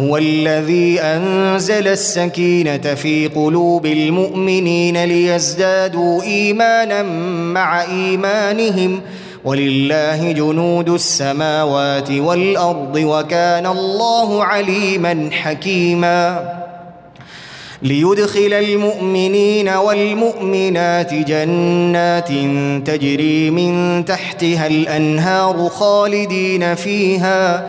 هو الذي أنزل السكينة في قلوب المؤمنين ليزدادوا إيمانا مع إيمانهم. ولله جنود السماوات والأرض وكان الله عليما حكيما. ليدخل المؤمنين والمؤمنات جنات تجري من تحتها الأنهار خالدين فيها.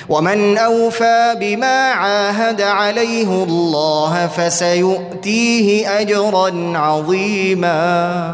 ومن أوفى بما عاهد عليه الله فسيؤتيه أجرا عظيما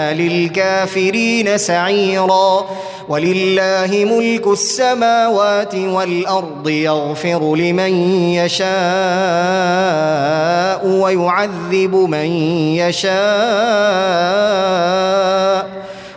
للكافرين سعيرا. ولله ملك السماوات والأرض يغفر لمن يشاء ويعذب من يشاء.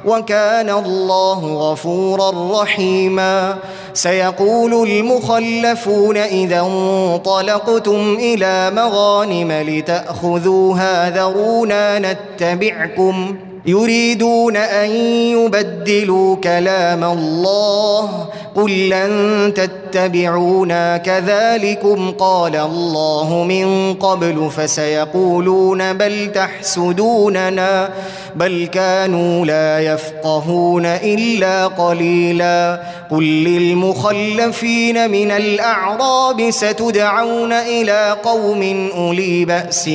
وكان الله غفورا رحيما. سيقول المخلفون إذا انطلقتم إلى مغانم لتاخذوها ذرونا نتبعكم. يريدون أن يبدلوا كلام الله. قل لن تتبعونا. كذلكم قال الله من قبل فسيقولون بل تحسدوننا. بل كانوا لا يفقهون إلا قليلا. قل للمخلفين من الأعراب ستدعون إلى قوم أولي بأس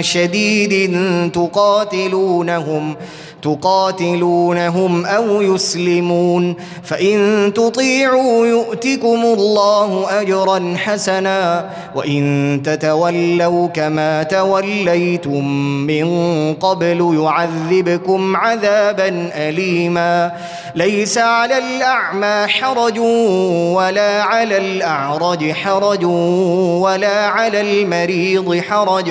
شديد تقاتلونهم. تقاتلونهم أو يسلمون فإن تطيعوا يؤتكم الله اجرا حسنا وإن تتولوا كما توليتم من قبل يعذبكم عذابا اليما. ليس على الأعمى حرج ولا على الأعرج حرج ولا على المريض حرج.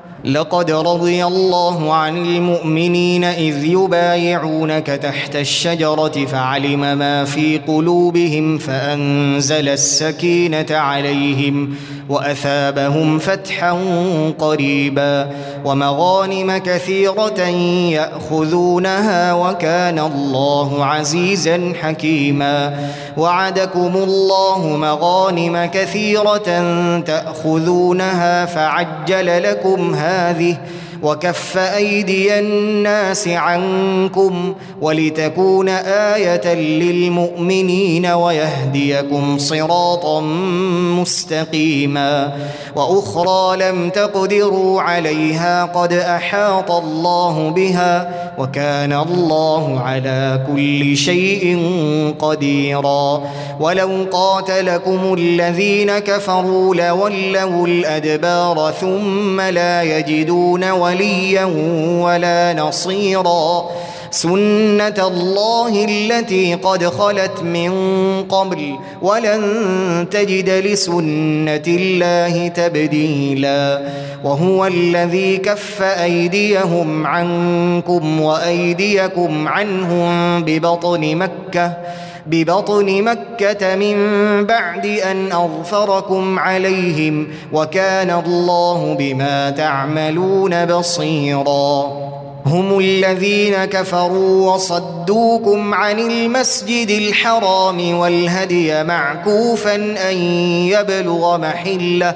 لقد رضي الله عن المؤمنين إذ يبايعونك تحت الشجرة فعلم ما في قلوبهم فأنزل السكينة عليهم وأثابهم فتحا قريبا ومغانم كثيرة يأخذونها وكان الله عزيزا حكيما وعدكم الله مغانم كثيرة تأخذونها فعجل لكم هذه وكف أيدي الناس عنكم ولتكون آية للمؤمنين ويهديكم صراطا مستقيما وأخرى لم تقدروا عليها قد أحاط الله بها وكان الله على كل شيء قديرا ولو قاتلكم الذين كفروا لولوا الأدبار ثم لا يجدون وليا ولا نصيرا. سنة الله التي قد خلت من قبل ولن تجد لسنة الله تبديلا. وهو الذي كف أيديهم عنكم وأيديكم عنهم ببطن مكة. ببطن مكة من بعد أن أظفركم عليهم وكان الله بما تعملون بصيراً. هم الذين كفروا وصدوكم عن المسجد الحرام والهدي معكوفا أن يبلغ محلة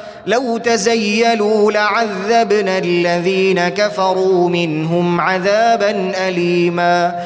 لو تزيلوا لعذبنا الذين كفروا منهم عذابا أليما.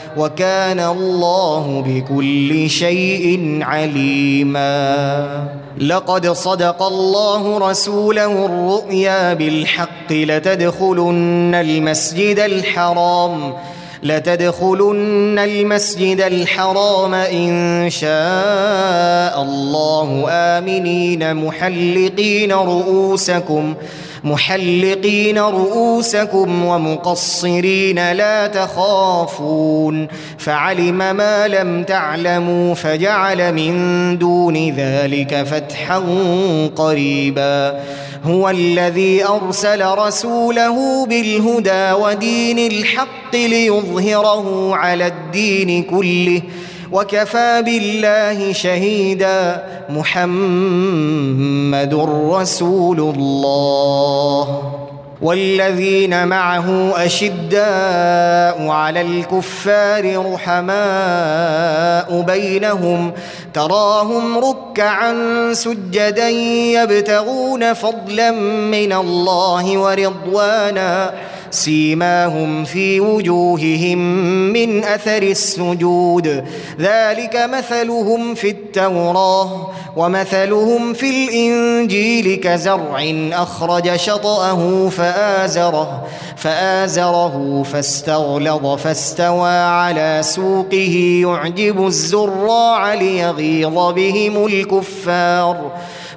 وكان الله بكل شيء عليما. لقد صدق الله رسوله الرؤيا بالحق لتدخلن المسجد الحرام لتدخلن المسجد الحرام إن شاء الله. آمنين محلقين رؤوسكم. محلقين رؤوسكم ومقصرين لا تخافون فعلم ما لم تعلموا فجعل من دون ذلك فتحا قريبا هو الذي ارسل رسوله بالهدى ودين الحق ليظهره على الدين كله وكفى بالله شهيدا. محمد رسول الله. والذين معه أشداء على الكفار رحماء بينهم. تراهم ركعا سجدا يبتغون فضلا من الله ورضوانا. سيماهم في وجوههم من أثر السجود. ذلك مثلهم في التوراة ومثلهم في الإنجيل كزرع أخرج شطأه فآزره فآزره فاستغلظ فاستوى على سوقه يعجب الزراع ليغيظ بهم الكفار.